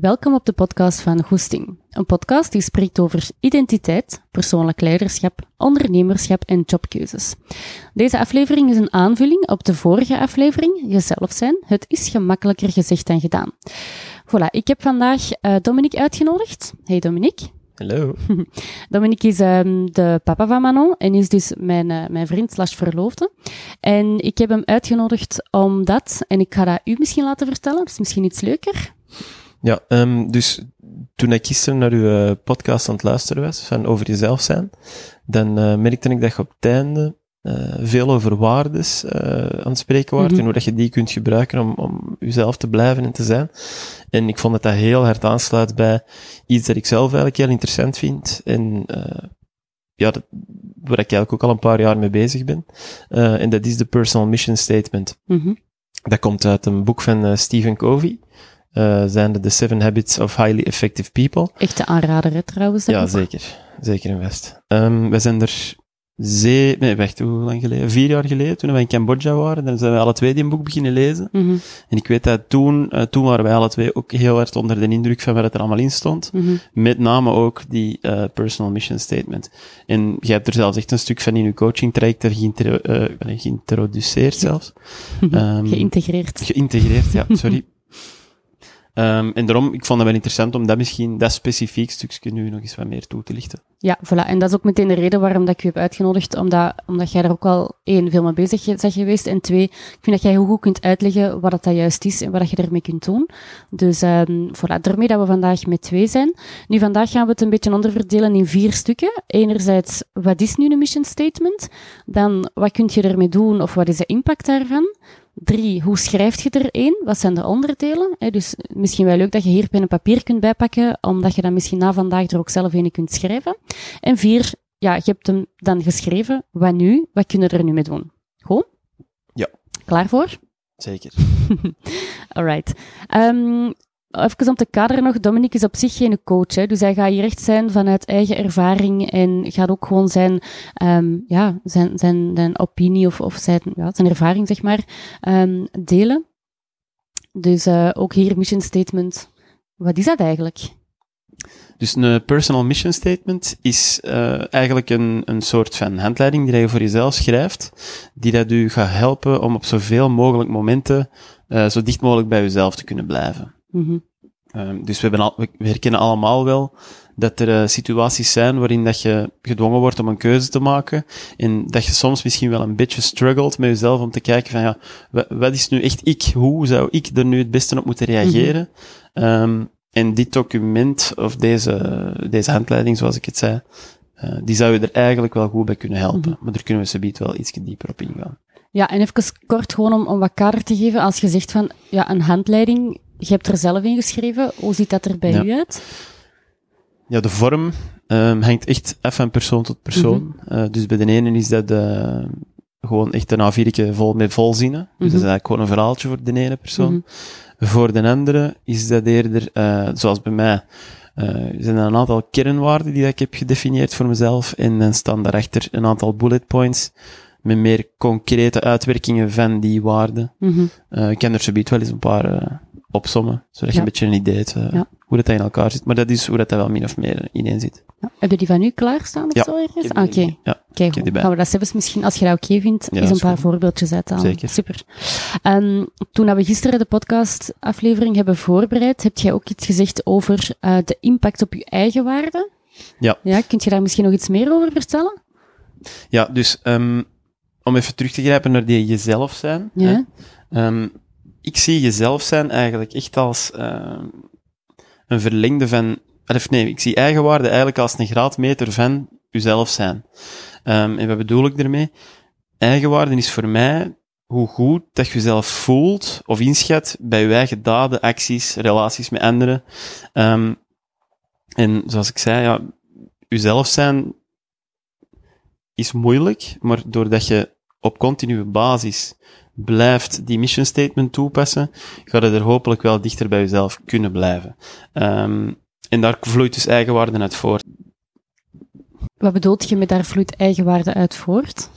Welkom op de podcast van Goesting. Een podcast die spreekt over identiteit, persoonlijk leiderschap, ondernemerschap en jobkeuzes. Deze aflevering is een aanvulling op de vorige aflevering, Jezelf zijn. Het is gemakkelijker gezegd dan gedaan. Voilà, ik heb vandaag uh, Dominique uitgenodigd. Hey Dominique. Hallo. Dominique is um, de papa van Manon en is dus mijn, uh, mijn vriend slash verloofde. En ik heb hem uitgenodigd omdat, en ik ga dat u misschien laten vertellen, dat is misschien iets leuker. Ja, um, dus toen ik gisteren naar uw uh, podcast aan het luisteren was, van over jezelf zijn, dan uh, merkte ik dat je op het einde uh, veel over waardes aan het spreken wordt mm -hmm. en hoe dat je die kunt gebruiken om, om jezelf te blijven en te zijn. En ik vond dat dat heel hard aansluit bij iets dat ik zelf eigenlijk heel interessant vind en ja, dat, waar ik eigenlijk ook al een paar jaar mee bezig ben. en dat is de Personal Mission Statement. Mm -hmm. Dat komt uit een boek van Stephen Covey. Uh, zijn de The Seven Habits of Highly Effective People. Echte aanrader, hè, trouwens. Ja, zeker. Zeker en best. Um, we zijn er zee, nee, wacht, hoe lang geleden? Vier jaar geleden, toen we in Cambodja waren, dan zijn we alle twee die een boek beginnen lezen. Mm -hmm. En ik weet dat toen, uh, toen waren wij alle twee ook heel hard onder de indruk van wat er allemaal in stond. Mm -hmm. Met name ook die uh, personal mission statement. En jij hebt er zelfs echt een stuk van in je coaching traject geïntro uh, geïntroduceerd zelfs. um, geïntegreerd. Geïntegreerd, ja, sorry. Um, en daarom, ik vond het wel interessant om dat misschien, dat specifiek stukje nu nog eens wat meer toe te lichten. Ja, voilà. En dat is ook meteen de reden waarom dat ik u heb uitgenodigd, omdat, omdat jij er ook al één, veel mee bezig bent geweest, en twee, ik vind dat jij heel goed kunt uitleggen wat dat juist is en wat je ermee kunt doen. Dus um, voilà, daarmee dat we vandaag met twee zijn. Nu, vandaag gaan we het een beetje onderverdelen in vier stukken. Enerzijds, wat is nu een mission statement? Dan, wat kun je ermee doen, of wat is de impact daarvan? Drie, hoe schrijf je er één? Wat zijn de onderdelen? He, dus misschien wel leuk dat je hier pen en papier kunt bijpakken, omdat je dan misschien na vandaag er ook zelf een kunt schrijven. En vier, ja, je hebt hem dan geschreven. Wat nu? Wat kunnen we er nu mee doen? Goed? Ja. Klaar voor? Zeker. Alright. Um, Even om te kaderen nog, Dominique is op zich geen coach, hè, dus hij gaat hier echt zijn vanuit eigen ervaring en gaat ook gewoon zijn, um, ja, zijn, zijn, zijn opinie of, of zijn, ja, zijn ervaring, zeg maar, um, delen. Dus uh, ook hier mission statement. Wat is dat eigenlijk? Dus een personal mission statement is uh, eigenlijk een, een soort van handleiding die je voor jezelf schrijft, die dat u gaat helpen om op zoveel mogelijk momenten uh, zo dicht mogelijk bij jezelf te kunnen blijven. Mm -hmm. um, dus we, hebben al, we herkennen allemaal wel dat er uh, situaties zijn waarin dat je gedwongen wordt om een keuze te maken en dat je soms misschien wel een beetje struggelt met jezelf om te kijken van ja, wat is nu echt ik? Hoe zou ik er nu het beste op moeten reageren? Mm -hmm. um, en dit document, of deze, deze handleiding, zoals ik het zei, uh, die zou je er eigenlijk wel goed bij kunnen helpen. Mm -hmm. Maar daar kunnen we subiet wel iets dieper op ingaan. Ja, en even kort gewoon om, om wat kader te geven. Als je zegt van, ja, een handleiding, je hebt er zelf in geschreven. Hoe ziet dat er bij ja. u uit? Ja, de vorm um, hangt echt af van persoon tot persoon. Mm -hmm. uh, dus bij de ene is dat uh, gewoon echt een A4'tje vol met volzinnen. Dus mm -hmm. dat is eigenlijk gewoon een verhaaltje voor de ene persoon. Mm -hmm. Voor de andere is dat eerder, uh, zoals bij mij, er zijn een aantal kernwaarden die ik heb gedefinieerd voor mezelf. En dan staan daarachter een aantal bullet points met meer concrete uitwerkingen van die waarden. Ik kan er zoiets wel eens een paar opsommen, zodat ja. je een beetje een idee hebt uh, ja. hoe dat in elkaar zit. Maar dat is hoe dat, dat wel min of meer ineen zit. Ja. Heb je die van u klaarstaan of ja. zo ergens? Oké. Okay. Ja, Kijk, gaan we dat zelfs misschien, als je dat oké okay vindt, ja, eens een paar goed. voorbeeldjes uithalen. Zeker. Super. Um, toen we gisteren de podcastaflevering hebben voorbereid, heb jij ook iets gezegd over uh, de impact op je eigen waarde. Ja. Ja, kunt je daar misschien nog iets meer over vertellen? Ja, dus um, om even terug te grijpen naar die jezelf zijn. Ja. Um, ik zie jezelf zijn eigenlijk echt als uh, een verlengde van. Of nee, ik zie eigenwaarde eigenlijk als een graadmeter van jezelf zijn. Um, en wat bedoel ik ermee? Eigenwaarde is voor mij hoe goed dat je jezelf voelt of inschat bij je eigen daden, acties, relaties met anderen. Um, en zoals ik zei, ja, jezelf zijn is moeilijk, maar doordat je op continue basis blijft die mission statement toepassen, ga je er hopelijk wel dichter bij jezelf kunnen blijven. Um, en daar vloeit dus eigenwaarde uit voort. Wat bedoelt je met daar vloeit eigenwaarde uit voort?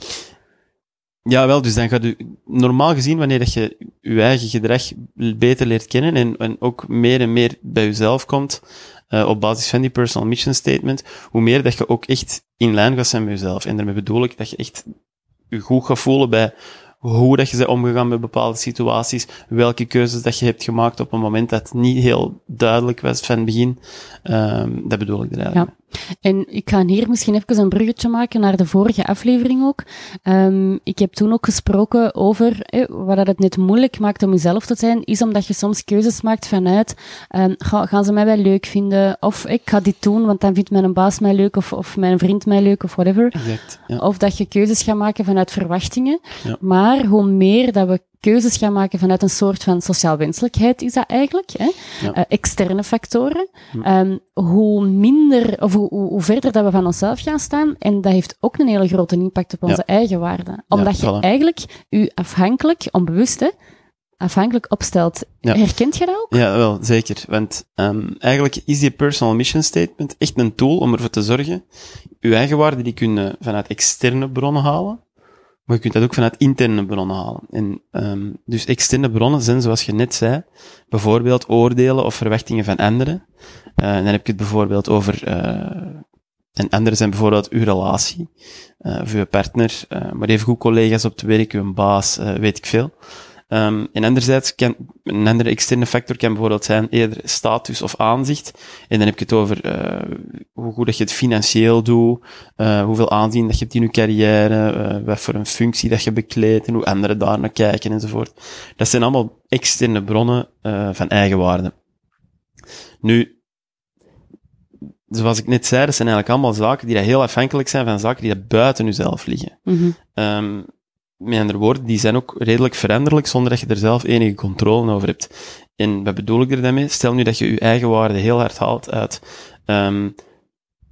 Ja, wel, dus dan gaat u, normaal gezien, wanneer dat je je eigen gedrag beter leert kennen en, en ook meer en meer bij jezelf komt, uh, op basis van die personal mission statement, hoe meer dat je ook echt in lijn gaat zijn met jezelf. En daarmee bedoel ik dat je echt je goed gaat voelen bij hoe dat je bent omgegaan met bepaalde situaties, welke keuzes dat je hebt gemaakt op een moment dat niet heel duidelijk was van het begin. Um, dat bedoel ik er eigenlijk. Ja. En ik ga hier misschien even een bruggetje maken naar de vorige aflevering ook. Um, ik heb toen ook gesproken over eh, wat het net moeilijk maakt om jezelf te zijn, is omdat je soms keuzes maakt vanuit um, ga, gaan ze mij wel leuk vinden, of ik ga dit doen, want dan vindt mijn baas mij leuk, of, of mijn vriend mij leuk, of whatever. Exact, ja. Of dat je keuzes gaat maken vanuit verwachtingen. Ja. Maar hoe meer dat we keuzes gaan maken vanuit een soort van sociaal wenselijkheid, is dat eigenlijk. Hè? Ja. Uh, externe factoren. Ja. Um, hoe minder, of hoe, hoe, verder dat we van onszelf gaan staan. En dat heeft ook een hele grote impact op onze ja. eigen waarden. Omdat je eigenlijk je afhankelijk, onbewust, hè, afhankelijk opstelt. Herkent je dat ook? Ja, wel, zeker. Want um, eigenlijk is die personal mission statement echt een tool om ervoor te zorgen, je eigen waarden die kunnen vanuit externe bronnen halen, maar je kunt dat ook vanuit interne bronnen halen. En, um, dus externe bronnen zijn, zoals je net zei, bijvoorbeeld oordelen of verwachtingen van anderen. Uh, dan heb je het bijvoorbeeld over, uh, en anderen zijn bijvoorbeeld uw relatie, uh, of uw partner, maar even goed collega's op het werk, uw baas, weet ik veel. Um, en anderzijds kan, een andere externe factor kan bijvoorbeeld zijn eerder status of aanzicht. En dan heb je het over uh, hoe goed dat je het financieel doet, uh, hoeveel aanzien dat je hebt in je carrière, uh, wat voor een functie dat je bekleedt en hoe anderen daar naar kijken enzovoort. Dat zijn allemaal externe bronnen van eigenwaarde. Nu, zoals ik net zei, dat zijn eigenlijk allemaal zaken die heel afhankelijk zijn van zaken die buiten jezelf liggen. Mm -hmm. um, met andere woorden, die zijn ook redelijk veranderlijk zonder dat je er zelf enige controle over hebt. En wat bedoel ik er dan mee? Stel nu dat je je eigen waarde heel hard haalt uit um,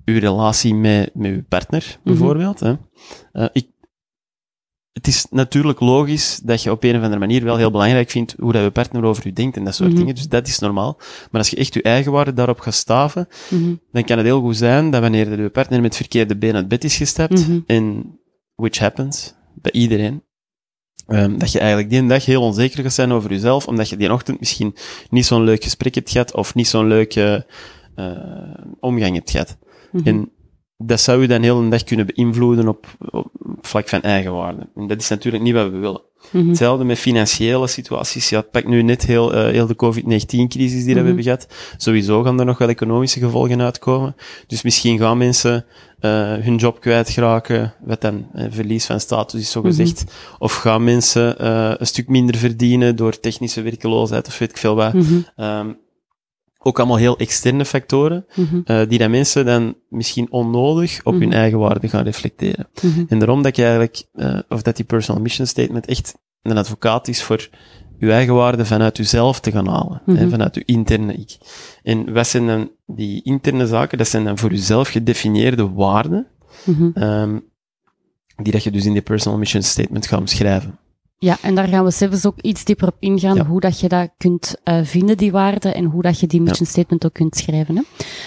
je relatie met, met je partner, bijvoorbeeld. Mm -hmm. hè. Uh, ik, het is natuurlijk logisch dat je op een of andere manier wel heel belangrijk vindt hoe dat je partner over je denkt en dat soort Mhm. dingen. Dus dat is normaal. Maar als je echt je eigen waarde daarop gaat staven, Mhm. dan kan het heel goed zijn dat wanneer je partner met verkeerde been uit bed is gestapt, Mhm. en which happens bij iedereen, ehm, dat je eigenlijk die dag heel onzeker gaat zijn over jezelf, omdat je die ochtend misschien niet zo'n leuk gesprek hebt gehad, of niet zo'n leuke eh, omgang hebt gehad. Mhm. En dat zou je dan heel een dag kunnen beïnvloeden op, op vlak van eigenwaarde. En dat is natuurlijk niet wat we willen. Mhm. Hetzelfde met financiële situaties. Ja, pak nu net heel, eh, heel de COVID-19-crisis die we Mhm. hebben gehad. Sowieso gaan er nog wel economische gevolgen uitkomen. Dus misschien gaan mensen eh, hun job kwijtraken, wat dan eh, verlies van status is zo gezegd. Of gaan mensen een stuk minder verdienen door technische werkeloosheid of weet ik veel wat. Mhm. Ook allemaal heel externe factoren, Mhm. eh, die dan mensen dan misschien onnodig op hun Mhm. eigen waarde gaan reflecteren. Mhm. En daarom dat je eigenlijk, eh, of dat die personal mission statement echt een advocaat is voor je eigen waarde vanuit jezelf te gaan halen. Hè, vanuit je interne ik. En wat zijn dan die interne zaken? Dat zijn dan voor jezelf gedefinieerde waarden, ehm, die dat je dus in die personal mission statement gaat omschrijven. Ja, en daar gaan we zelfs ook iets dieper op ingaan, Ja. hoe dat je dat kunt eh, vinden, die waarden, en hoe dat je die mission statement ook kunt schrijven. Hè.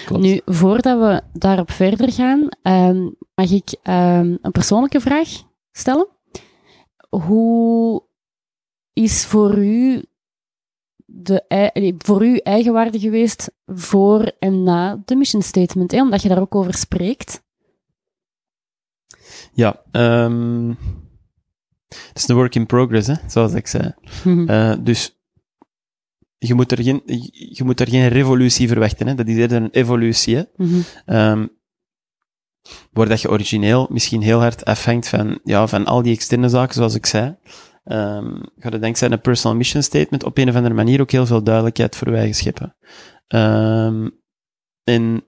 Klopt. Nu, voordat we daarop verder gaan, ehm, mag ik ehm, een persoonlijke vraag stellen. Hoe is voor u de, voor u eigenwaarde geweest voor en na de mission statement? Hè? Omdat je daar ook over spreekt. Ja, ehm het is een work in progress, hè, zoals ik zei. Mhm. Eh, dus je moet, er geen, je moet er geen revolutie verwachten. Hè. Dat is eerder een evolutie. Hè. Mhm. Ehm, waar dat je origineel misschien heel hard afhangt van, ja, van al die externe zaken, zoals ik zei. Ehm ga er dankzij een personal mission statement op een of andere manier ook heel veel duidelijkheid voor wij scheppen. Ehm en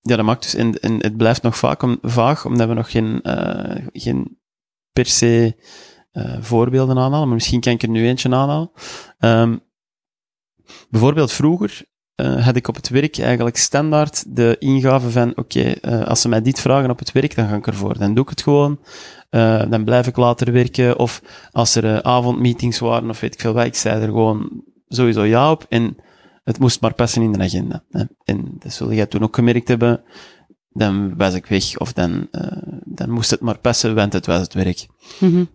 ja, dat maakt dus, en, en het blijft nog vaak om, vaag, omdat we nog geen, eh, geen per se eh, voorbeelden aanhalen, maar misschien kan ik er nu eentje aanhalen. Ehm bijvoorbeeld vroeger eh, had ik op het werk eigenlijk standaard de ingave van, oké, eh, als ze mij dit vragen op het werk, dan ga ik ervoor. Dan doe ik het gewoon. Dan blijf ik later werken. Of als er avondmeetings waren, of weet ik veel wat, ik zei er gewoon sowieso ja op. En het moest maar passen in de agenda. En dat zul jij toen ook gemerkt hebben. Dan was ik weg, of dan, uh, dan moest het maar passen, want het was het werk.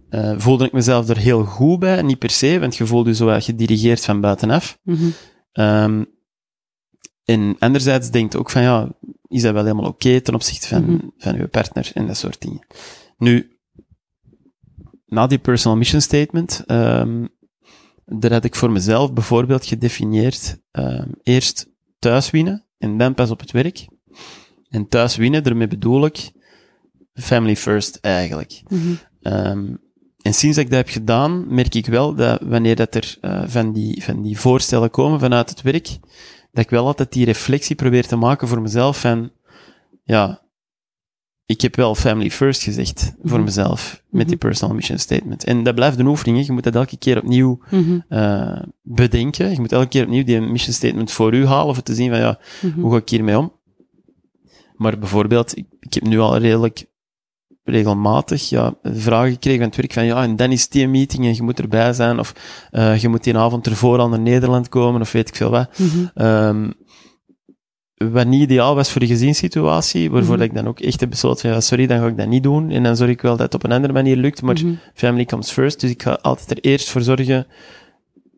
Uh, voelde ik mezelf er heel goed bij, niet per se, want je voelde je zo wat gedirigeerd van buitenaf. Mhm. Um, en anderzijds denkt ook van, ja, is dat wel helemaal oké ten opzichte van, Mhm. van je partner en dat soort dingen. Nu, na die personal mission statement, um, daar had ik voor mezelf bijvoorbeeld gedefinieerd, um, eerst thuis winnen en dan pas op het werk. En thuis winnen, daarmee bedoel ik family first eigenlijk. Mhm. Um, en sinds dat ik dat heb gedaan, merk ik wel dat wanneer dat er uh, van, die, van die voorstellen komen vanuit het werk, dat ik wel altijd die reflectie probeer te maken voor mezelf van, ja, ik heb wel family first gezegd voor Mhm. mezelf met die personal mission statement. En dat blijft een oefening, hè. je moet dat elke keer opnieuw Mhm. uh, bedenken. Je moet elke keer opnieuw die mission statement voor u halen, of te zien van, ja, Mhm. hoe ga ik hiermee om? Maar bijvoorbeeld, ik, ik heb nu al redelijk regelmatig ja, vragen gekregen van het werk van ja, en dan is die een meeting en je moet erbij zijn, of uh, je moet die avond ervoor al naar Nederland komen, of weet ik veel wat. Um, wat niet ideaal was voor de gezinssituatie, waarvoor Mhm. ik dan ook echt heb besloten van ja, sorry, dan ga ik dat niet doen, en dan zorg ik wel dat het op een andere manier lukt, maar Mhm. family comes first, dus ik ga altijd er eerst voor zorgen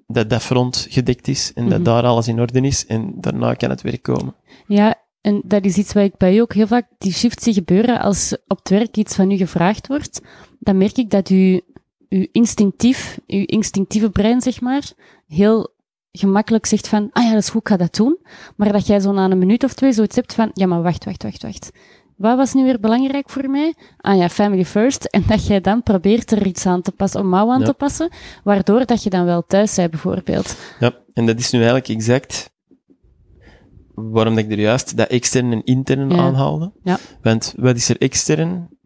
dat dat front gedekt is, en dat Mhm. daar alles in orde is, en daarna kan het werk komen. Ja, en dat is iets wat ik bij u ook heel vaak die shift zie gebeuren. Als op het werk iets van u gevraagd wordt, dan merk ik dat u, uw instinctief, uw instinctieve brein, zeg maar, heel gemakkelijk zegt van, ah ja, dat is goed, ik ga dat doen. Maar dat jij zo na een minuut of twee zoiets hebt van, ja, maar wacht, wacht, wacht, wacht. Wat was nu weer belangrijk voor mij? Ah ja, family first. En dat jij dan probeert er iets aan te passen, om mouw aan Ja. te passen, waardoor dat je dan wel thuis bent, bijvoorbeeld. Ja, en dat is nu eigenlijk exact waarom dat ik er juist dat extern en intern Ja. aanhaalde. Ja. Want wat is er extern?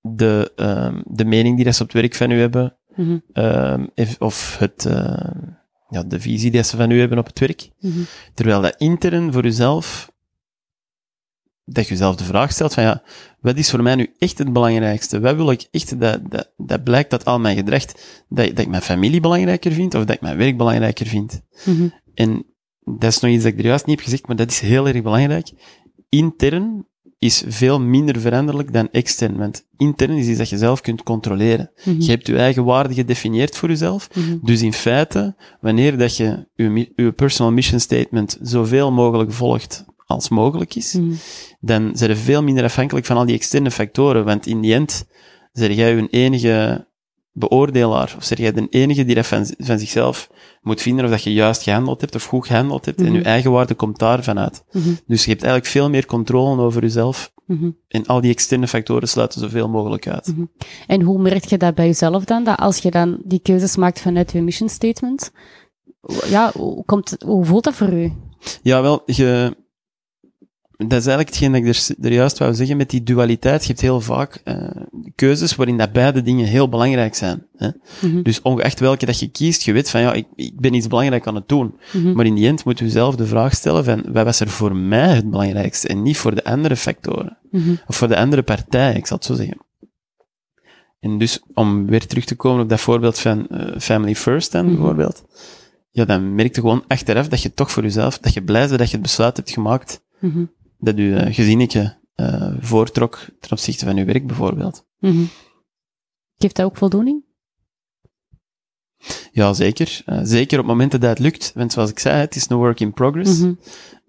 De, ehm, de mening die dat ze op het werk van u hebben, Mhm, ehm, of het, ehm, ja, de visie die ze van u hebben op het werk. mhm, Terwijl dat intern voor uzelf, dat je jezelf de vraag stelt van ja, wat is voor mij nu echt het belangrijkste? Wat wil ik echt, dat, dat, dat blijkt dat al mijn gedrag, dat, dat ik mijn familie belangrijker vind, of dat ik mijn werk belangrijker vind. mhm, En dat is nog iets dat ik er juist niet heb gezegd, maar dat is heel erg belangrijk. Intern is veel minder veranderlijk dan extern, want intern is iets dat je zelf kunt controleren. mhm, Je hebt je eigen waarde gedefinieerd voor jezelf, mhm, dus in feite, wanneer dat je je, personal mission statement zoveel mogelijk volgt als mogelijk is, mhm. dan zijn je veel minder afhankelijk van al die externe factoren, want in die end zeg jij je enige beoordelaar, of zeg jij de enige die dat van, van zichzelf moet vinden of dat je juist gehandeld hebt of goed gehandeld hebt, en Mhm. je eigen waarde komt daarvan uit. Mhm, Dus je hebt eigenlijk veel meer controle over jezelf, mhm. en al die externe factoren sluiten zoveel mogelijk uit. Mhm. En hoe merk je dat bij jezelf dan? Dat als je dan die keuzes maakt vanuit je mission statement, ja, hoe, komt, hoe voelt dat voor u? Ja, wel, je, dat is eigenlijk hetgeen dat ik er, er juist wou zeggen met die dualiteit. Je hebt heel vaak uh, keuzes waarin dat beide dingen heel belangrijk zijn. Hè? Mhm, Dus ongeacht welke dat je kiest, je weet van ja, ik, ik ben iets belangrijk aan het doen. mhm, Maar in die end moet je zelf de vraag stellen van wat was er voor mij het belangrijkste en niet voor de andere factoren. mhm, Of voor de andere partij, ik zal het zo zeggen. En dus, om weer terug te komen op dat voorbeeld van uh, Family First dan, bijvoorbeeld. Ja, dan merk je gewoon achteraf dat je toch voor jezelf, dat je blij bent dat je het besluit hebt gemaakt dat je uh, gezinnetje uh, voortrok ten opzichte van je werk, bijvoorbeeld. Mhm. Geeft dat ook voldoening? Ja, zeker. Uh, zeker op momenten dat het lukt. Want zoals ik zei, het is een work in progress. Mhm,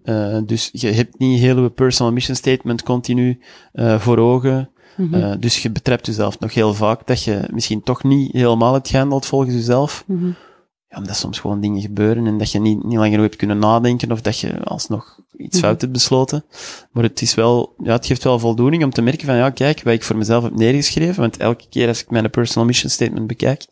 Uh, dus je hebt niet heel je personal mission statement continu uh, voor ogen. mhm, dus je betrapt jezelf nog heel vaak dat je misschien toch niet helemaal hebt gehandeld volgens jezelf. mhm, Ja, omdat soms gewoon dingen gebeuren en dat je niet, niet langer hebt kunnen nadenken of dat je alsnog iets Mhm. fout hebt besloten. Maar het is wel, ja, het geeft wel voldoening om te merken van, ja, kijk, wat ik voor mezelf heb neergeschreven, want elke keer als ik mijn personal mission statement bekijk,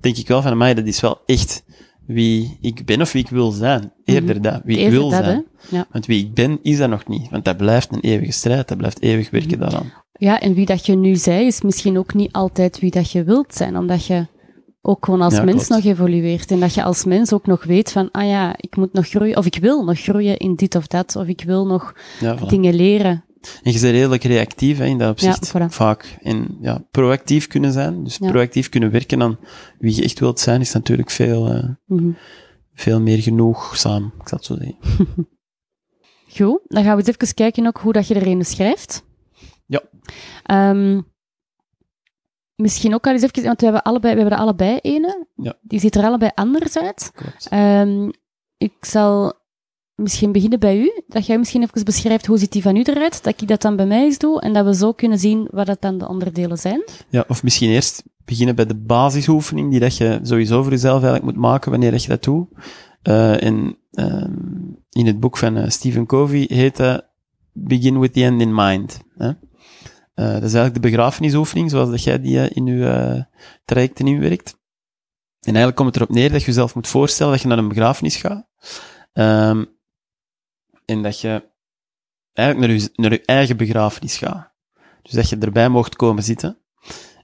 denk ik wel van, mij dat is wel echt wie ik ben of wie ik wil zijn. Eerder dat, wie ik wil dat, zijn. Ja. Want wie ik ben, is dat nog niet. Want dat blijft een eeuwige strijd, dat blijft eeuwig Mhm. werken daaraan. Ja, en wie dat je nu zei, is misschien ook niet altijd wie dat je wilt zijn, omdat je ook gewoon als Ja, mens klopt. nog evolueert en dat je als mens ook nog weet van, ah ja, ik moet nog groeien, of ik wil nog groeien in dit of dat, of ik wil nog Ja, voilà. dingen leren. En je bent redelijk reactief hè, in dat opzicht. Ja, voilà. Vaak. En ja, proactief kunnen zijn. Dus proactief kunnen werken aan wie je echt wilt zijn, is natuurlijk veel, eh, Mhm. veel meer genoegzaam. Ik zal het zo zeggen. Goed, dan gaan we eens even kijken ook hoe dat je er een schrijft. Ja. Ehm, misschien ook al eens even, want we hebben, allebei, we hebben er allebei ene. Ja. Die ziet er allebei anders uit. Ehm, ik zal misschien beginnen bij u. Dat jij misschien even beschrijft hoe ziet die van u eruit. Dat ik dat dan bij mij eens doe. En dat we zo kunnen zien wat dat dan de onderdelen zijn. Ja, of misschien eerst beginnen bij de basisoefening die dat je sowieso voor jezelf eigenlijk moet maken wanneer dat je dat doet. Eh, in, ehm, in het boek van eh, Stephen Covey heet dat Begin with the end in mind. Hè? Eh, dat is eigenlijk de begrafenisoefening, zoals dat jij die eh, in je eh, trajecten inwerkt. En eigenlijk komt het erop neer dat je jezelf moet voorstellen dat je naar een begrafenis gaat. Ehm, en dat je eigenlijk naar je, eigen begrafenis gaat. Dus dat je erbij mocht komen zitten.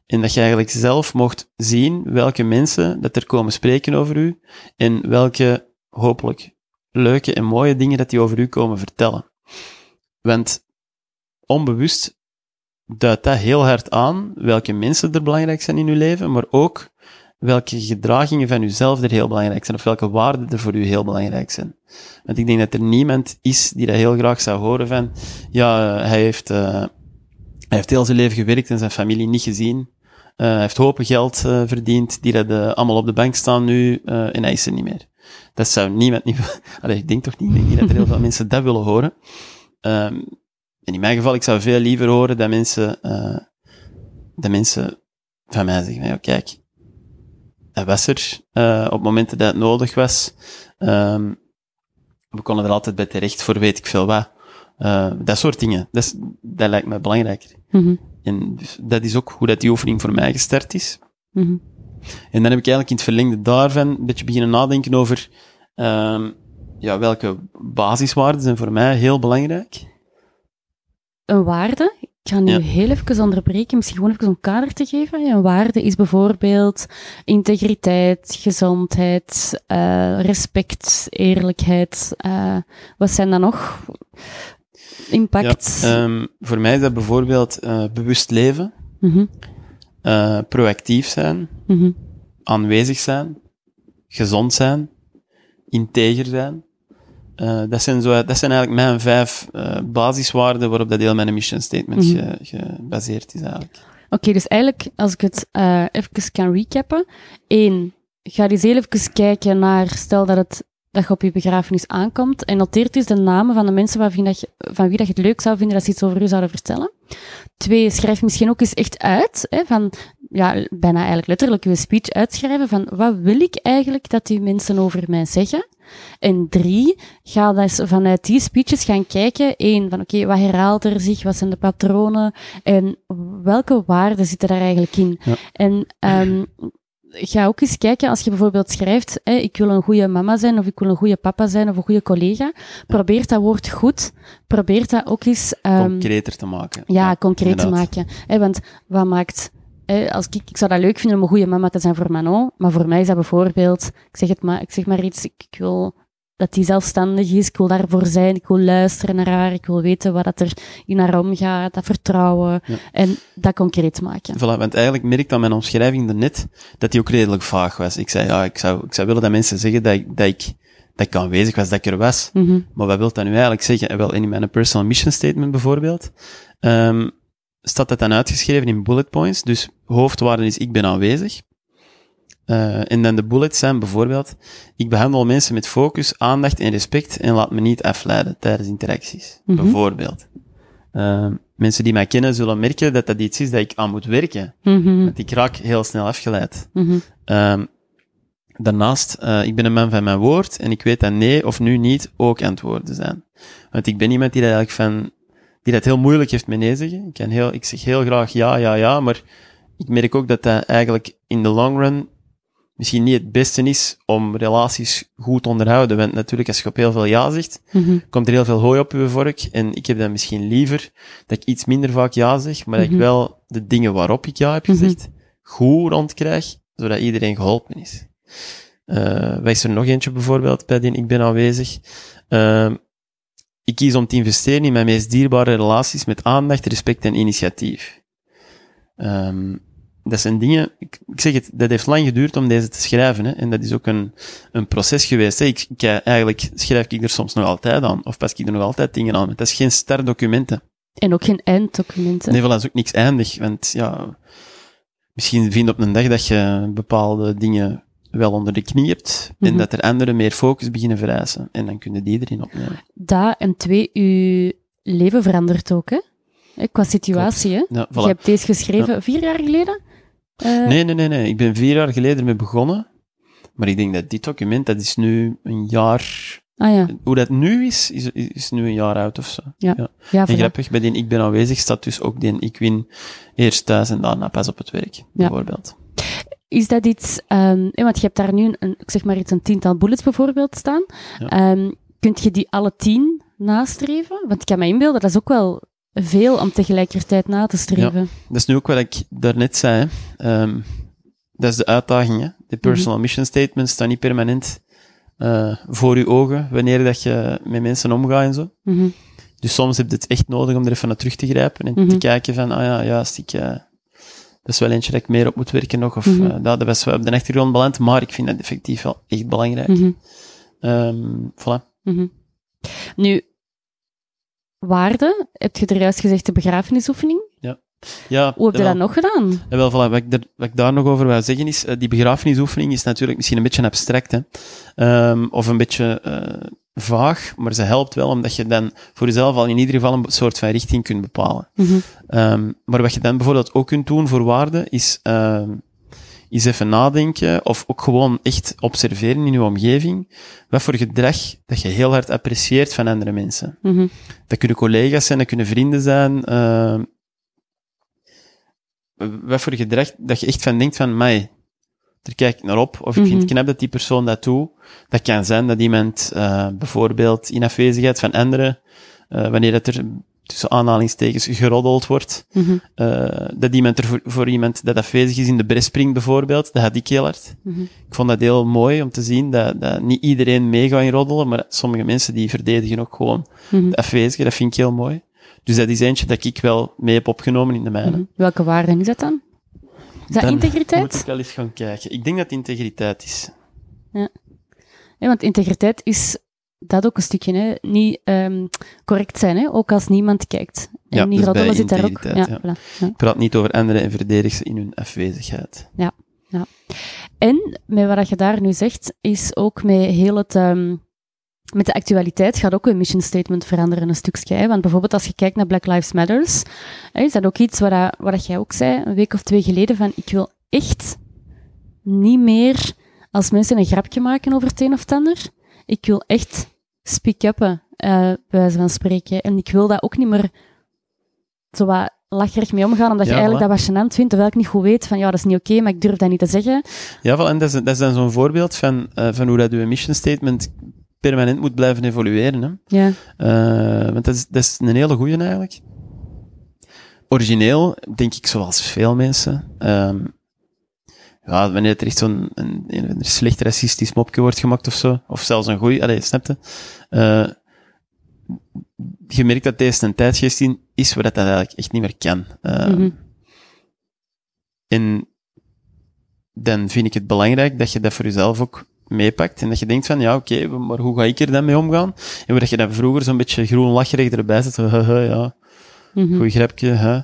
En dat je eigenlijk zelf mocht zien welke mensen dat er komen spreken over u. En welke hopelijk leuke en mooie dingen dat die over u komen vertellen. Want onbewust duidt dat heel hard aan welke mensen er belangrijk zijn in uw leven, maar ook welke gedragingen van uzelf er heel belangrijk zijn, of welke waarden er voor u heel belangrijk zijn. Want ik denk dat er niemand is die dat heel graag zou horen van, ja, eh, hij heeft, uh, hij heeft heel zijn leven gewerkt en zijn familie niet gezien. Uh, hij heeft hopen geld verdiend, die dat allemaal op de bank staan nu, en hij is er niet meer. Dat zou niemand niet... Allee, ik denk toch niet, ik denk niet dat er heel veel mensen dat willen horen. Um, en in mijn geval, ik zou veel liever horen dat mensen, dat mensen van mij zeggen, ja, kijk, hij was er op momenten dat het nodig was. Um, we konden er altijd bij terecht voor weet ik veel wat. dat soort dingen, dat, is, dat lijkt me belangrijker. Mm -hmm. En dus dat is ook hoe dat die oefening voor mij gestart is. Mm -hmm. En dan heb ik eigenlijk in het verlengde daarvan een beetje beginnen nadenken over um, ja, welke basiswaarden zijn voor mij heel belangrijk. Een waarde, ik ga nu Ja. heel even onderbreken, misschien gewoon even een kader te geven. Een waarde is bijvoorbeeld integriteit, gezondheid, eh, respect, eerlijkheid. eh, wat zijn dan nog? Impact. Ja, um, voor mij is dat bijvoorbeeld uh, bewust leven, Mhm, proactief zijn, mhm, aanwezig zijn, gezond zijn, integer zijn. Uh, dat, zijn zo, dat zijn eigenlijk mijn vijf uh, basiswaarden waarop dat heel mijn mission statement Mhm. ge, gebaseerd is eigenlijk. Oké, dus eigenlijk, als ik het eh even kan recappen. Eén, ga eens heel even kijken naar, stel dat, het, dat je op je begrafenis aankomt, en noteert dus de namen van de mensen waarvan dat je, van wie dat je het leuk zou vinden dat ze iets over u zouden vertellen. Twee, schrijf misschien ook eens echt uit, hè, van, ja, bijna eigenlijk letterlijk je speech uitschrijven van, wat wil ik eigenlijk dat die mensen over mij zeggen? En drie, ga dus vanuit die speeches gaan kijken. Eén, van oké, wat herhaalt er zich? Wat zijn de patronen? En welke waarden zitten daar eigenlijk in? Ja. En um, ga ook eens kijken, als je bijvoorbeeld schrijft, hè, ik wil een goede mama zijn, of ik wil een goede papa zijn, of een goede collega. Probeer dat woord goed. Probeer dat ook eens... Um, Concreter te maken. ja, concreet te maken. Hè, want wat maakt... hè, Als ik, ik zou dat leuk vinden om een goede mama te zijn voor Manon, maar voor mij is dat bijvoorbeeld, ik zeg het maar, ik zeg maar iets, ik, ik wil dat die zelfstandig is, ik wil daarvoor zijn, ik wil luisteren naar haar, ik wil weten wat dat er in haar omgaat, dat vertrouwen, Ja. en dat concreet maken. Voilà, want eigenlijk merk ik aan mijn omschrijving daarnet dat die ook redelijk vaag was. Ik zei, ja, ik zou, ik zou willen dat mensen zeggen dat ik, dat ik, dat ik aanwezig was, dat ik er was. Mhm, Maar wat wil dat nu eigenlijk zeggen? En Wel, in mijn personal mission statement bijvoorbeeld, ehm, staat dat dan uitgeschreven in bullet points. Dus hoofdwaarde is, ik ben aanwezig. Eh, en dan de bullets zijn bijvoorbeeld, ik behandel mensen met focus, aandacht en respect en laat me niet afleiden tijdens interacties. Mhm. Bijvoorbeeld. Ehm, mensen die mij kennen zullen merken dat dat iets is dat ik aan moet werken. mhm, Want ik raak heel snel afgeleid. mhm, Ehm, daarnaast, eh, ik ben een man van mijn woord en ik weet dat nee of nu niet ook antwoorden zijn. Want ik ben iemand die dat eigenlijk van, die dat heel moeilijk heeft met nee zeggen. Ik, kan heel, ik zeg heel graag ja, ja, ja, maar ik merk ook dat dat eigenlijk in de long run misschien niet het beste is om relaties goed te onderhouden. Want natuurlijk, als je op heel veel ja zegt, mhm, komt er heel veel hooi op je vork. En ik heb dan misschien liever dat ik iets minder vaak ja zeg, maar dat Mhm. ik wel de dingen waarop ik ja heb Mhm. gezegd, goed rondkrijg, zodat iedereen geholpen is. Eh wat is er nog eentje bijvoorbeeld bij die ik ben aanwezig? Ehm, ik kies om te investeren in mijn meest dierbare relaties met aandacht, respect en initiatief. Ehm, dat zijn dingen, ik, ik zeg het, dat heeft lang geduurd om deze te schrijven, hè, en dat is ook een, een proces geweest. Hè. Ik, ik, eigenlijk schrijf ik er soms nog altijd aan, of pas ik er nog altijd dingen aan, dat is geen startdocumenten. En ook geen einddocumenten. Nee, voilà, dat is ook niks eindig, want ja, misschien vind je op een dag dat je bepaalde dingen wel onder de knie hebt, en Mhm. dat er andere meer focus beginnen vereisen, en dan kun je die erin opnemen. Dat en twee, uw leven verandert ook, hè? Qua situatie, hè? Ja, Je hebt deze geschreven vier jaar geleden? Eh, Nee, nee, nee, nee. Ik ben vier jaar geleden mee begonnen. Maar ik denk dat dit document, dat is nu een jaar... Ah ja, Hoe dat nu is, is, is nu een jaar oud of zo. ja, En voilà. grappig, bij die ik ben aanwezig staat dus ook die ik win eerst thuis en daarna pas op het werk, bijvoorbeeld. Is dat iets, ehm, eh, want je hebt daar nu een, ik zeg maar iets, een tiental bullets bijvoorbeeld staan. Ja. Ehm, kunt je die alle tien nastreven? Want ik kan me inbeelden, dat is ook wel veel om tegelijkertijd na te streven. Dat is nu ook wat ik daarnet zei. Ehm, dat is de uitdaging. Hè. De personal mission statements staan niet permanent eh, voor je ogen wanneer dat je met mensen omgaat en zo. Mhm, Dus soms heb je het echt nodig om er even naar terug te grijpen en Mhm. te kijken van, ah ja, juist, ik, eh, dat is wel eentje dat ik meer op moet werken nog, of Mhm. eh, dat, dat was wel op de achtergrond beland, maar ik vind dat effectief wel echt belangrijk. Ehm, voilà. mhm. Nu, waarde, heb je er juist gezegd de begrafenisoefening? Ja, Hoe heb je dat nog gedaan? Ja, wel, voilà, wat, ik er, wat ik daar nog over wil zeggen is, eh, die begrafenisoefening is natuurlijk misschien een beetje abstract, hè. Ehm, of een beetje eh, vaag, maar ze helpt wel omdat je dan voor jezelf al in ieder geval een soort van richting kunt bepalen. Mhm, Ehm, maar wat je dan bijvoorbeeld ook kunt doen voor waarde, is, ehm is even nadenken, of ook gewoon echt observeren in je omgeving, wat voor gedrag dat je heel hard apprecieert van andere mensen. mhm, Dat kunnen collega's zijn, dat kunnen vrienden zijn. Wat voor gedrag dat je echt van denkt van, mij, daar kijk ik naar op, of ik vind Mhm. het knap dat die persoon dat doet. Dat kan zijn dat iemand eh, bijvoorbeeld in afwezigheid van anderen, eh, wanneer dat er tussen aanhalingstekens geroddeld wordt, eh, dat iemand er voor, voor iemand dat afwezig is in de bres springt bijvoorbeeld, dat had ik heel hard. mhm. Ik vond dat heel mooi om te zien dat, dat niet iedereen meegaat in roddelen, maar sommige mensen die verdedigen ook gewoon mhm, de afwezigen, dat vind ik heel mooi. Dus dat is eentje dat ik wel mee heb opgenomen in de mijne. mhm. Welke waarde is dat dan? Is dat Dan integriteit? Moet ik wel eens gaan kijken. Ik denk dat het integriteit is. Ja, want integriteit is dat ook een stukje, hè? niet ehm, correct zijn, hè? ook als niemand kijkt. En Ja, die dus roddelen zit daar ook. Ja, voilà, ja. Praat niet over anderen en verdedig ze in hun afwezigheid. En met wat je daar nu zegt, is ook met heel het. ehm, met de actualiteit gaat ook een mission statement veranderen een stukje. Hè? Want bijvoorbeeld als je kijkt naar Black Lives Matters, hè, is dat ook iets wat, dat- wat dat jij ook zei een week of twee geleden, van ik wil echt niet meer als mensen een grapje maken over het een of het ander. Ik wil echt speak-uppen, eh bij wijze van spreken. En ik wil dat ook niet meer zo wat lacherig mee omgaan, omdat Ja, je eigenlijk voilà. dat wat gênant vindt, terwijl ik niet goed weet van ja, dat is niet oké, maar ik durf dat niet te zeggen. Ja, en dat is, dat is dan zo'n voorbeeld van, eh, van hoe dat je mission statement permanent moet blijven evolueren. Hè. Ja. Eh, want dat is, dat is een hele goeie eigenlijk. Origineel, denk ik, zoals veel mensen. ehm, ja, wanneer er echt zo'n een, een, een slecht racistisch mopje wordt gemaakt of zo, of zelfs een goeie, allee, snap je? Eh, je merkt dat deze een tijdsgeest in is waar dat, dat eigenlijk echt niet meer kan. Mhm. En dan vind ik het belangrijk dat je dat voor jezelf ook meepakt. En dat je denkt van, ja, oké, maar hoe ga ik er dan mee omgaan? En waar dat je dan vroeger zo'n beetje groen lacherig erbij zit, haha, ja, Mhm. goeie grapje, hè.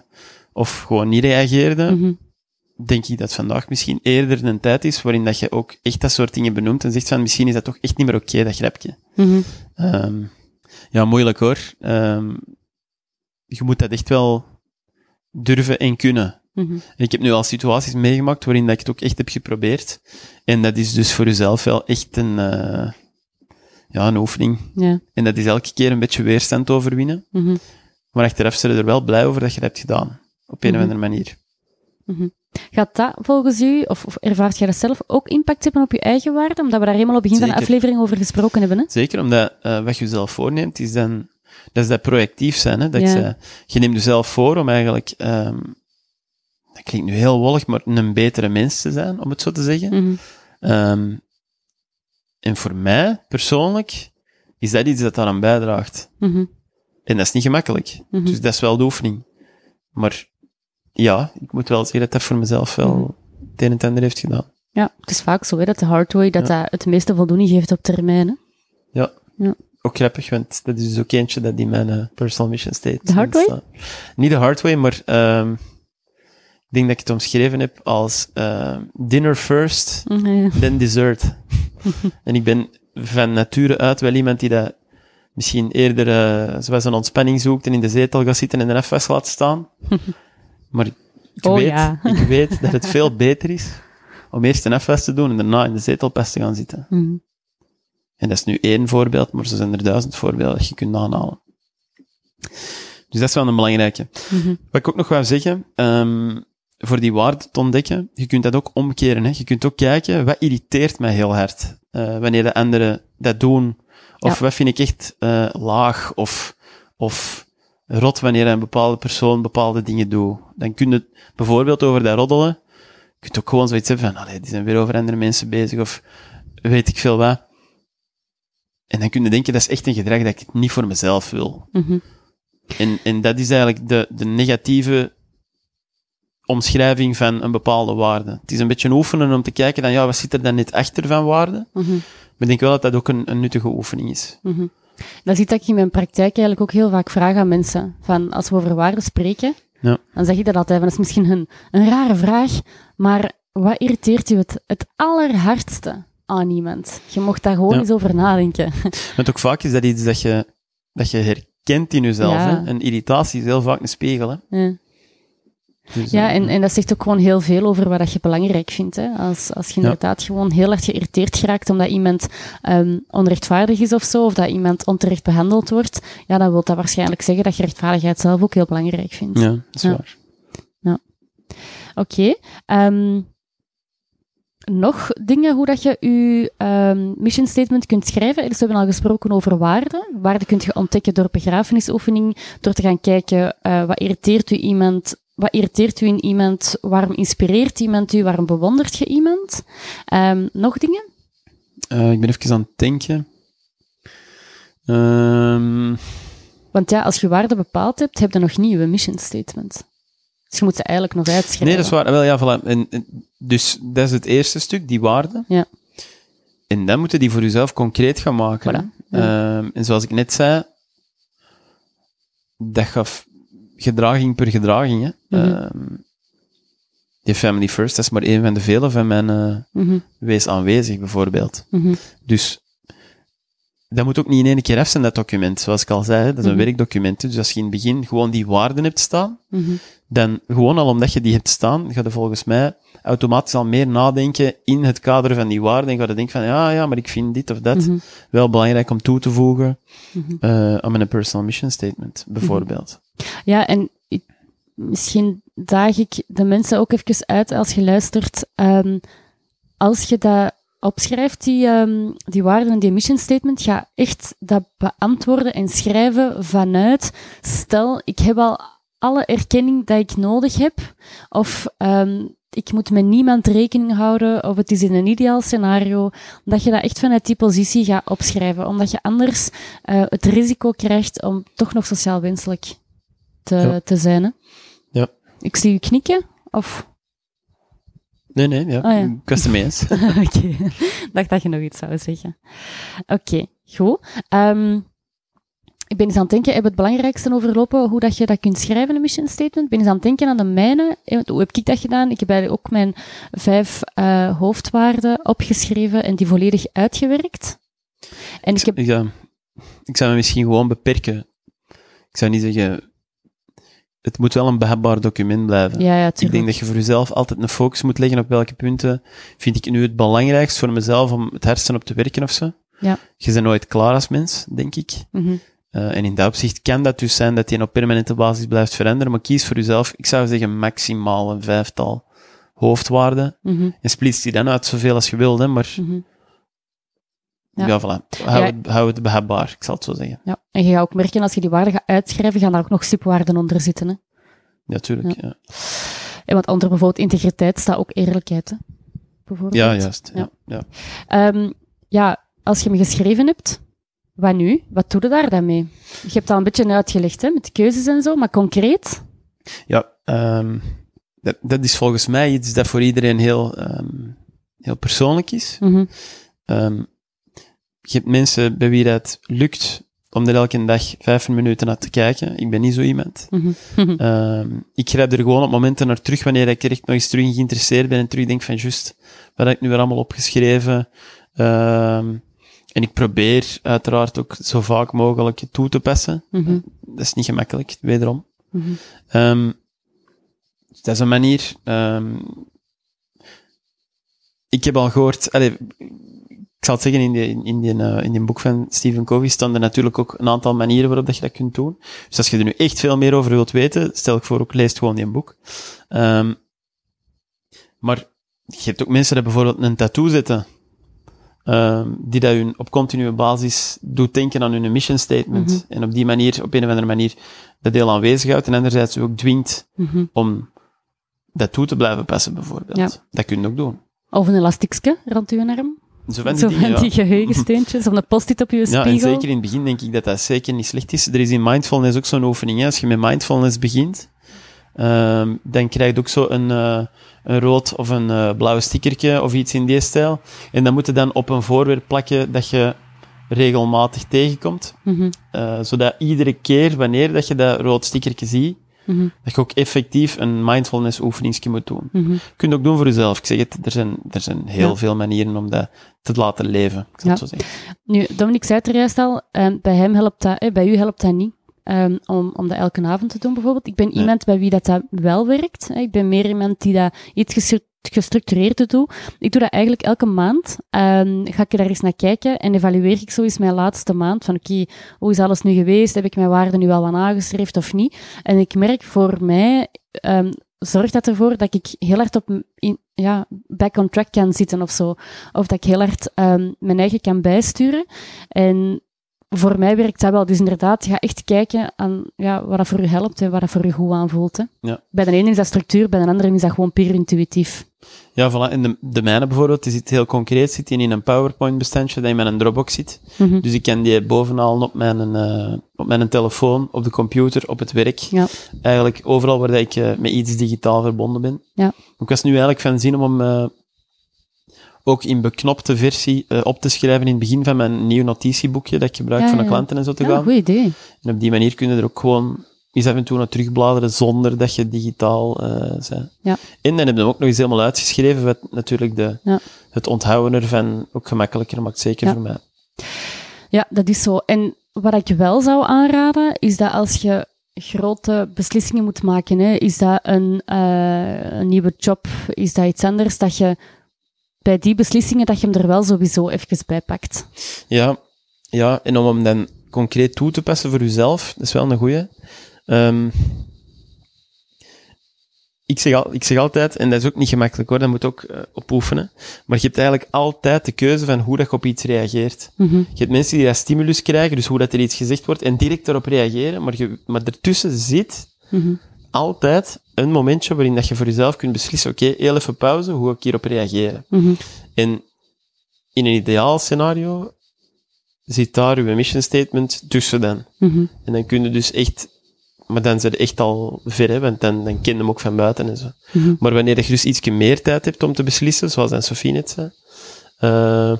Of gewoon niet reageerde. Mhm. Denk ik dat vandaag misschien eerder een tijd is waarin dat je ook echt dat soort dingen benoemt en zegt van, misschien is dat toch echt niet meer oké, dat grapje. Mhm. Ehm, ja, moeilijk hoor. Ehm, je moet dat echt wel durven en kunnen. Mhm. Ik heb nu al situaties meegemaakt waarin dat ik het ook echt heb geprobeerd. En dat is dus voor jezelf wel echt een, eh, ja, een oefening. Ja. En dat is elke keer een beetje weerstand overwinnen. Mhm. Maar achteraf zijn we er wel blij over dat je dat hebt gedaan. Op een Mhm. of andere manier. Mhm. Gaat dat volgens u, of, of ervaart jij dat zelf, ook impact hebben op je eigen waarde? Omdat we daar helemaal op het begin van de aflevering over gesproken hebben. Hè? Zeker omdat eh, wat je jezelf voorneemt, is dan, dat is dat projectief zijn. Hè? Dat Ja. je, je neemt jezelf voor om eigenlijk, ehm, dat klinkt nu heel wollig, maar een betere mens te zijn, om het zo te zeggen. Mhm. Ehm, en voor mij, persoonlijk, is dat iets dat daaraan bijdraagt. Mhm. En dat is niet gemakkelijk. Mhm. Dus dat is wel de oefening. Maar ja, ik moet wel zeggen dat dat voor mezelf wel het een en het ander heeft gedaan. Ja, het is vaak zo hè, dat de hard way dat dat het meeste voldoening geeft op termijn. Hè? Ja. Ja. Ook grappig, want dat is dus ook eentje dat in mijn eh, personal mission statement De hard way? staat. Niet de hard way, maar ehm, denk dat ik het omschreven heb als ehm, dinner first, Mhm. then dessert. en ik ben van nature uit wel iemand die dat misschien eerder eh, zoals een ontspanning zoekt en in de zetel gaat zitten en een FS laat staan. maar ik, ik Oh, weet, ja. ik weet dat het veel beter is om eerst een FS te doen en daarna in de zetelpest te gaan zitten. Mhm. En dat is nu één voorbeeld, maar zo zijn er duizend voorbeelden dat je kunt aanhalen. Dus dat is wel een belangrijke. Mhm. Wat ik ook nog wou zeggen, ehm, voor die waarde te ontdekken, je kunt dat ook omkeren. Hè. Je kunt ook kijken, wat irriteert mij heel hard eh, wanneer de anderen dat doen? Of Ja. wat vind ik echt eh, laag of, of rot wanneer een bepaalde persoon bepaalde dingen doet? Dan kun je bijvoorbeeld over dat roddelen, je kunt ook gewoon zoiets hebben van, allee, die zijn weer over andere mensen bezig, of weet ik veel wat. En dan kun je denken, dat is echt een gedrag dat ik niet voor mezelf wil. Mhm. En, en dat is eigenlijk de, de negatieve omschrijving van een bepaalde waarde. Het is een beetje oefenen om te kijken dan, ja, wat zit er dan net achter van waarde? Mhm. Maar ik denk wel dat dat ook een, een nuttige oefening is. Mhm. Dat is iets dat ik in mijn praktijk eigenlijk ook heel vaak vraag aan mensen. Van, als we over waarden spreken, Ja. dan zeg ik dat altijd. Van, dat is misschien een, een rare vraag, maar wat irriteert u het, het allerhardste aan iemand? Je mocht daar gewoon Ja. eens over nadenken. Want ook vaak is dat iets dat je, dat je herkent in jezelf. Ja. Hè? En irritatie is heel vaak een spiegel. Hè? Ja. Dus, Ja, eh, en, en dat zegt ook gewoon heel veel over wat dat je belangrijk vindt. Hè? Als, als je Ja. inderdaad gewoon heel erg geïrriteerd geraakt omdat iemand ehm, onrechtvaardig is of zo, of dat iemand onterecht behandeld wordt, ja, dan wil dat waarschijnlijk zeggen dat je rechtvaardigheid zelf ook heel belangrijk vindt. ja, dat is Ja. waar. Oké. ehm, nog dingen hoe dat je je ehm, mission statement kunt schrijven. Dus we hebben al gesproken over waarden. Waarden kunt je ontdekken door begrafenisoefening, door te gaan kijken eh, wat irriteert u iemand, wat irriteert u in iemand, waarom inspireert iemand u, waarom bewondert je iemand. Ehm, nog dingen? Eh, ik ben even aan het denken. Ehm, Want ja, als je waarden bepaald hebt, heb je nog niet je mission statement. Dus je moet ze eigenlijk nog uitschrijven. nee, dat is waar. Wel, ja, voilà. En, en- dus dat is het eerste stuk, die waarde. Ja. En dan moet je die voor jezelf concreet gaan maken. Voilà. Ehm, en zoals ik net zei, dat gaf gedraging per gedraging. Hè. Ehm, die Family First, dat is maar één van de vele van mijn eh, Mhm, wees aanwezig, bijvoorbeeld. mhm, Dus dat moet ook niet in één keer af zijn, dat document. Zoals ik al zei, dat is een Mhm. werkdocument. Dus als je in het begin gewoon die waarden hebt staan, dan gewoon al omdat je die hebt staan, ga je volgens mij automatisch al meer nadenken in het kader van die waarden. En ga je denken van, ja, ja, maar ik vind dit of dat wel belangrijk om toe te voegen eh, aan mijn personal mission statement, bijvoorbeeld. Ja, en misschien daag ik de mensen ook even uit als je luistert. ehm, als je dat opschrijft, die, ehm, die waarden en die mission statement, ga echt dat beantwoorden en schrijven vanuit, stel, ik heb al alle erkenning dat ik nodig heb, of ehm, ik moet met niemand rekening houden, of het is in een ideaal scenario, dat je dat echt vanuit die positie gaat opschrijven, omdat je anders eh, het risico krijgt om toch nog sociaal wenselijk te, Ja. te zijn. Hè? Ja. Ik zie u knikken, of... Nee, nee, ja. Ah, ja. Ik was het ermee eens. Oké, dacht dat je nog iets zou zeggen. Oké, goed. Ehm, ik ben eens aan het denken, heb het belangrijkste overlopen hoe dat je dat kunt schrijven, een mission statement. Ik ben eens aan het denken aan de mijne. Eh, Hoe heb ik dat gedaan? Ik heb eigenlijk ook mijn vijf eh, hoofdwaarden opgeschreven en die volledig uitgewerkt. En ik heb... Ik, zou- ik zou me misschien gewoon beperken. Ik zou niet zeggen... Het moet wel een behapbaar document blijven. Ja, ja, Ik denk dat je voor jezelf altijd een focus moet leggen op welke punten vind ik nu het belangrijkst voor mezelf om het hersen op te werken of zo. Ja. Je bent nooit klaar als mens, denk ik. Mhm. Eh, en in dat opzicht kan dat dus zijn dat die op permanente basis blijft veranderen, maar kies voor jezelf, ik zou zeggen maximaal een vijftal hoofdwaarden. Mhm. En splits die dan uit zoveel als je wilt, hè, maar Mhm. Ja, Ja. voilà. Hou, Ja. Het, hou het behapbaar, ik zal het zo zeggen. Ja. En je gaat ook merken, als je die waarden gaat uitschrijven, gaan daar ook nog stipwaarden onder zitten. Hè? Ja, tuurlijk. Ja, En want onder bijvoorbeeld integriteit staat ook eerlijkheid. Hè? Bijvoorbeeld. ja juist. Ja. Ja. Ja. Ehm, ja, als je hem geschreven hebt, wat nu? Wat doe je daar dan mee? Je hebt dat een beetje uitgelegd, hè, met de keuzes en zo, maar concreet? Ja, ehm, dat, dat is volgens mij iets dat voor iedereen heel, ehm, heel persoonlijk is. Ehm, je hebt mensen bij wie dat lukt om er elke dag vijf minuten naar te kijken. Ik ben niet zo iemand. Mhm. Ehm, ik grijp er gewoon op momenten naar terug wanneer ik er echt nog eens terug in geïnteresseerd ben en terug denk van juist, wat heb ik nu weer allemaal opgeschreven? Ehm, en ik probeer uiteraard ook zo vaak mogelijk toe te passen. Mhm. Dat is niet gemakkelijk, wederom. Mhm. Ehm, dat is een manier. ik heb al gehoord, allee, ik zal het zeggen, in die, in die, eh, in die boek van Stephen Covey staan er natuurlijk ook een aantal manieren waarop dat je dat kunt doen. Dus als je er nu echt veel meer over wilt weten, stel ik voor ook, lees gewoon die boek. Ehm, maar je hebt ook mensen die bijvoorbeeld een tattoo zetten, ehm, die dat hun op continue basis doet denken aan hun mission statement. Mhm. En op die manier, op een of andere manier, dat deel aanwezig houdt. En anderzijds ook dwingt Mhm. om dat toe te blijven passen, bijvoorbeeld. Ja. Dat kun je ook doen. Of een elastiekje rond uw arm. Zo van die Zo dingen, ja. die geheugensteentjes. Of een post-it op je Ja, spiegel. en zeker in het begin denk ik dat dat zeker niet slecht is. Er is in mindfulness ook zo'n oefening. Hè. Als je met mindfulness begint, ehm, dan krijg je ook zo een, eh, een rood of een eh, blauw stickertje of iets in die stijl. En dan moet je dan op een voorwerp plakken dat je regelmatig tegenkomt. Mhm. Eh, zodat iedere keer wanneer dat je dat rood stickertje ziet, Mhm. dat je ook effectief een mindfulness oefeningsje moet doen. Mhm. Je kunt het ook doen voor jezelf. Ik zeg het, er zijn, er zijn heel Ja. veel manieren om dat te laten leven. Ik Ja. zo zeggen. Nu, Dominique zei het er juist al, ehm, bij hem helpt dat, eh, bij u helpt dat niet. ehm, om, om dat elke avond te doen, bijvoorbeeld. Ik ben Nee. iemand bij wie dat, dat wel werkt. Ik ben meer iemand die dat iets gestru- gestructureerder doet. Ik doe dat eigenlijk elke maand. Ehm, ga ik er daar eens naar kijken en evalueer ik zo eens mijn laatste maand. Van oké, hoe is alles nu geweest? Heb ik mijn waarden nu al wat aangeschreven of niet? En ik merk voor mij, ehm, zorgt dat ervoor dat ik heel hard op, in, ja, back on track kan zitten of zo. Of dat ik heel hard ehm, mijn eigen kan bijsturen. En voor mij werkt dat wel. Dus inderdaad, ga echt kijken aan ja, wat dat voor u helpt en wat dat voor u goed aanvoelt. Hè. Ja. Bij de ene is dat structuur, bij de andere is dat gewoon puur intuïtief. Ja, voilà. En de, de mijne bijvoorbeeld, die zit heel concreet, zit die in een PowerPoint-bestandje dat in mijn Dropbox zit. Mhm. Dus ik kan die bovenal op mijn, eh, op mijn telefoon, op de computer, op het werk. Ja. Eigenlijk overal waar dat ik eh, met iets digitaal verbonden ben. Ja. Ik was nu eigenlijk van zin om hem eh, ook in beknopte versie op te schrijven in het begin van mijn nieuw notitieboekje dat ik gebruik Ja, voor de ja. klanten en zo te Ja, gaan. goed idee. En op die manier kun je er ook gewoon eens af en toe naar terugbladeren zonder dat je digitaal bent. Ja. En dan heb je hem ook nog eens helemaal uitgeschreven, wat natuurlijk de, Ja. het onthouden ervan ook gemakkelijker maakt, zeker Ja. voor mij. Ja, dat is zo. En wat ik wel zou aanraden, is dat als je grote beslissingen moet maken, hè, is dat een, eh, een nieuwe job, is dat iets anders, dat je bij die beslissingen, dat je hem er wel sowieso even bij pakt. Ja, ja, en om hem dan concreet toe te passen voor jezelf, dat is wel een goeie. Ehm, ik, zeg al, ik zeg altijd, en dat is ook niet gemakkelijk hoor, dat moet ook eh, op oefenen, maar je hebt eigenlijk altijd de keuze van hoe dat je op iets reageert. Mhm. Je hebt mensen die dat stimulus krijgen, dus hoe dat er iets gezegd wordt, en direct daarop reageren, maar, je, maar ertussen zit Mhm. altijd een momentje waarin dat je voor jezelf kunt beslissen, oké, heel even pauze, hoe ik hierop reageren? Mhm. En in een ideaal scenario zit daar uw mission statement tussen dan. Mhm. En dan kun je dus echt, maar dan zijn je echt al ver, hè, want dan, dan ken je hem ook van buiten en zo. Mhm. Maar wanneer je dus iets meer tijd hebt om te beslissen, zoals dan Sofie net zei, eh,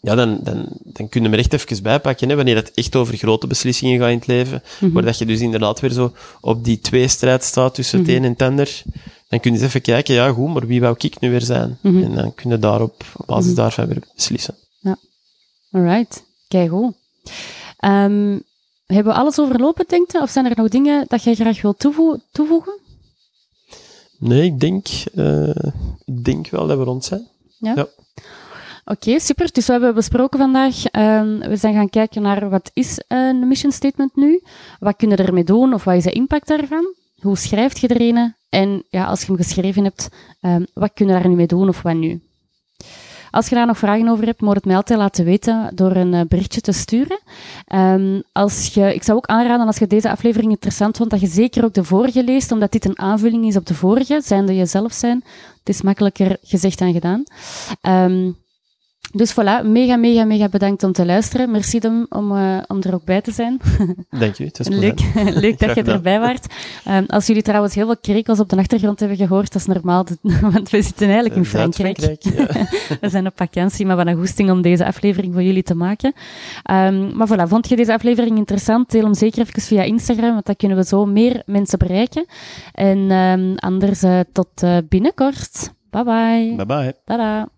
ja, dan, dan, dan kun je hem er echt even bijpakken, hè, wanneer het echt over grote beslissingen gaat in het leven, Mhm. waar dat je dus inderdaad weer zo op die tweestrijd staat tussen Mhm. het een en het ander, dan kun je eens even kijken, ja goed, maar wie wou ik nu weer zijn? Mhm. En dan kun je daarop, op basis Mhm. daarvan weer beslissen. Alright, kijk goed. Ehm, hebben we alles overlopen, denk je? Of zijn er nog dingen dat jij graag wilt toevo- toevoegen? Nee, ik denk, eh, ik denk wel dat we rond zijn. Oké, super. Dus we hebben besproken vandaag. ehm, we zijn gaan kijken naar wat is een mission statement nu? Wat kun je ermee doen? Of wat is de impact daarvan? Hoe schrijft je er een? En ja, als je hem geschreven hebt, ehm, wat kun je daar nu mee doen of wat nu? Als je daar nog vragen over hebt, moet het mij altijd laten weten door een eh, berichtje te sturen. Ehm, als je, ik zou ook aanraden, als je deze aflevering interessant vond, dat je zeker ook de vorige leest, omdat dit een aanvulling is op de vorige, zijnde jezelf zijn. Het is makkelijker gezegd dan gedaan. Ehm, Dus voilà, mega, mega, mega bedankt om te luisteren. Merci Dom, om, uh, om er ook bij te zijn. Dank je, het is Leuk, leuk dat je erbij waart. Um, als jullie trouwens heel veel krekels op de achtergrond hebben gehoord, dat is normaal, want we zitten eigenlijk in Frankrijk. Frankrijk ja. we zijn op vakantie, maar we hebben een goesting om deze aflevering voor jullie te maken. Um, maar voilà, vond je deze aflevering interessant? Deel hem zeker even via Instagram, want dan kunnen we zo meer mensen bereiken. En um, anders uh, tot uh, binnenkort. Bye bye. Bye bye. Tada.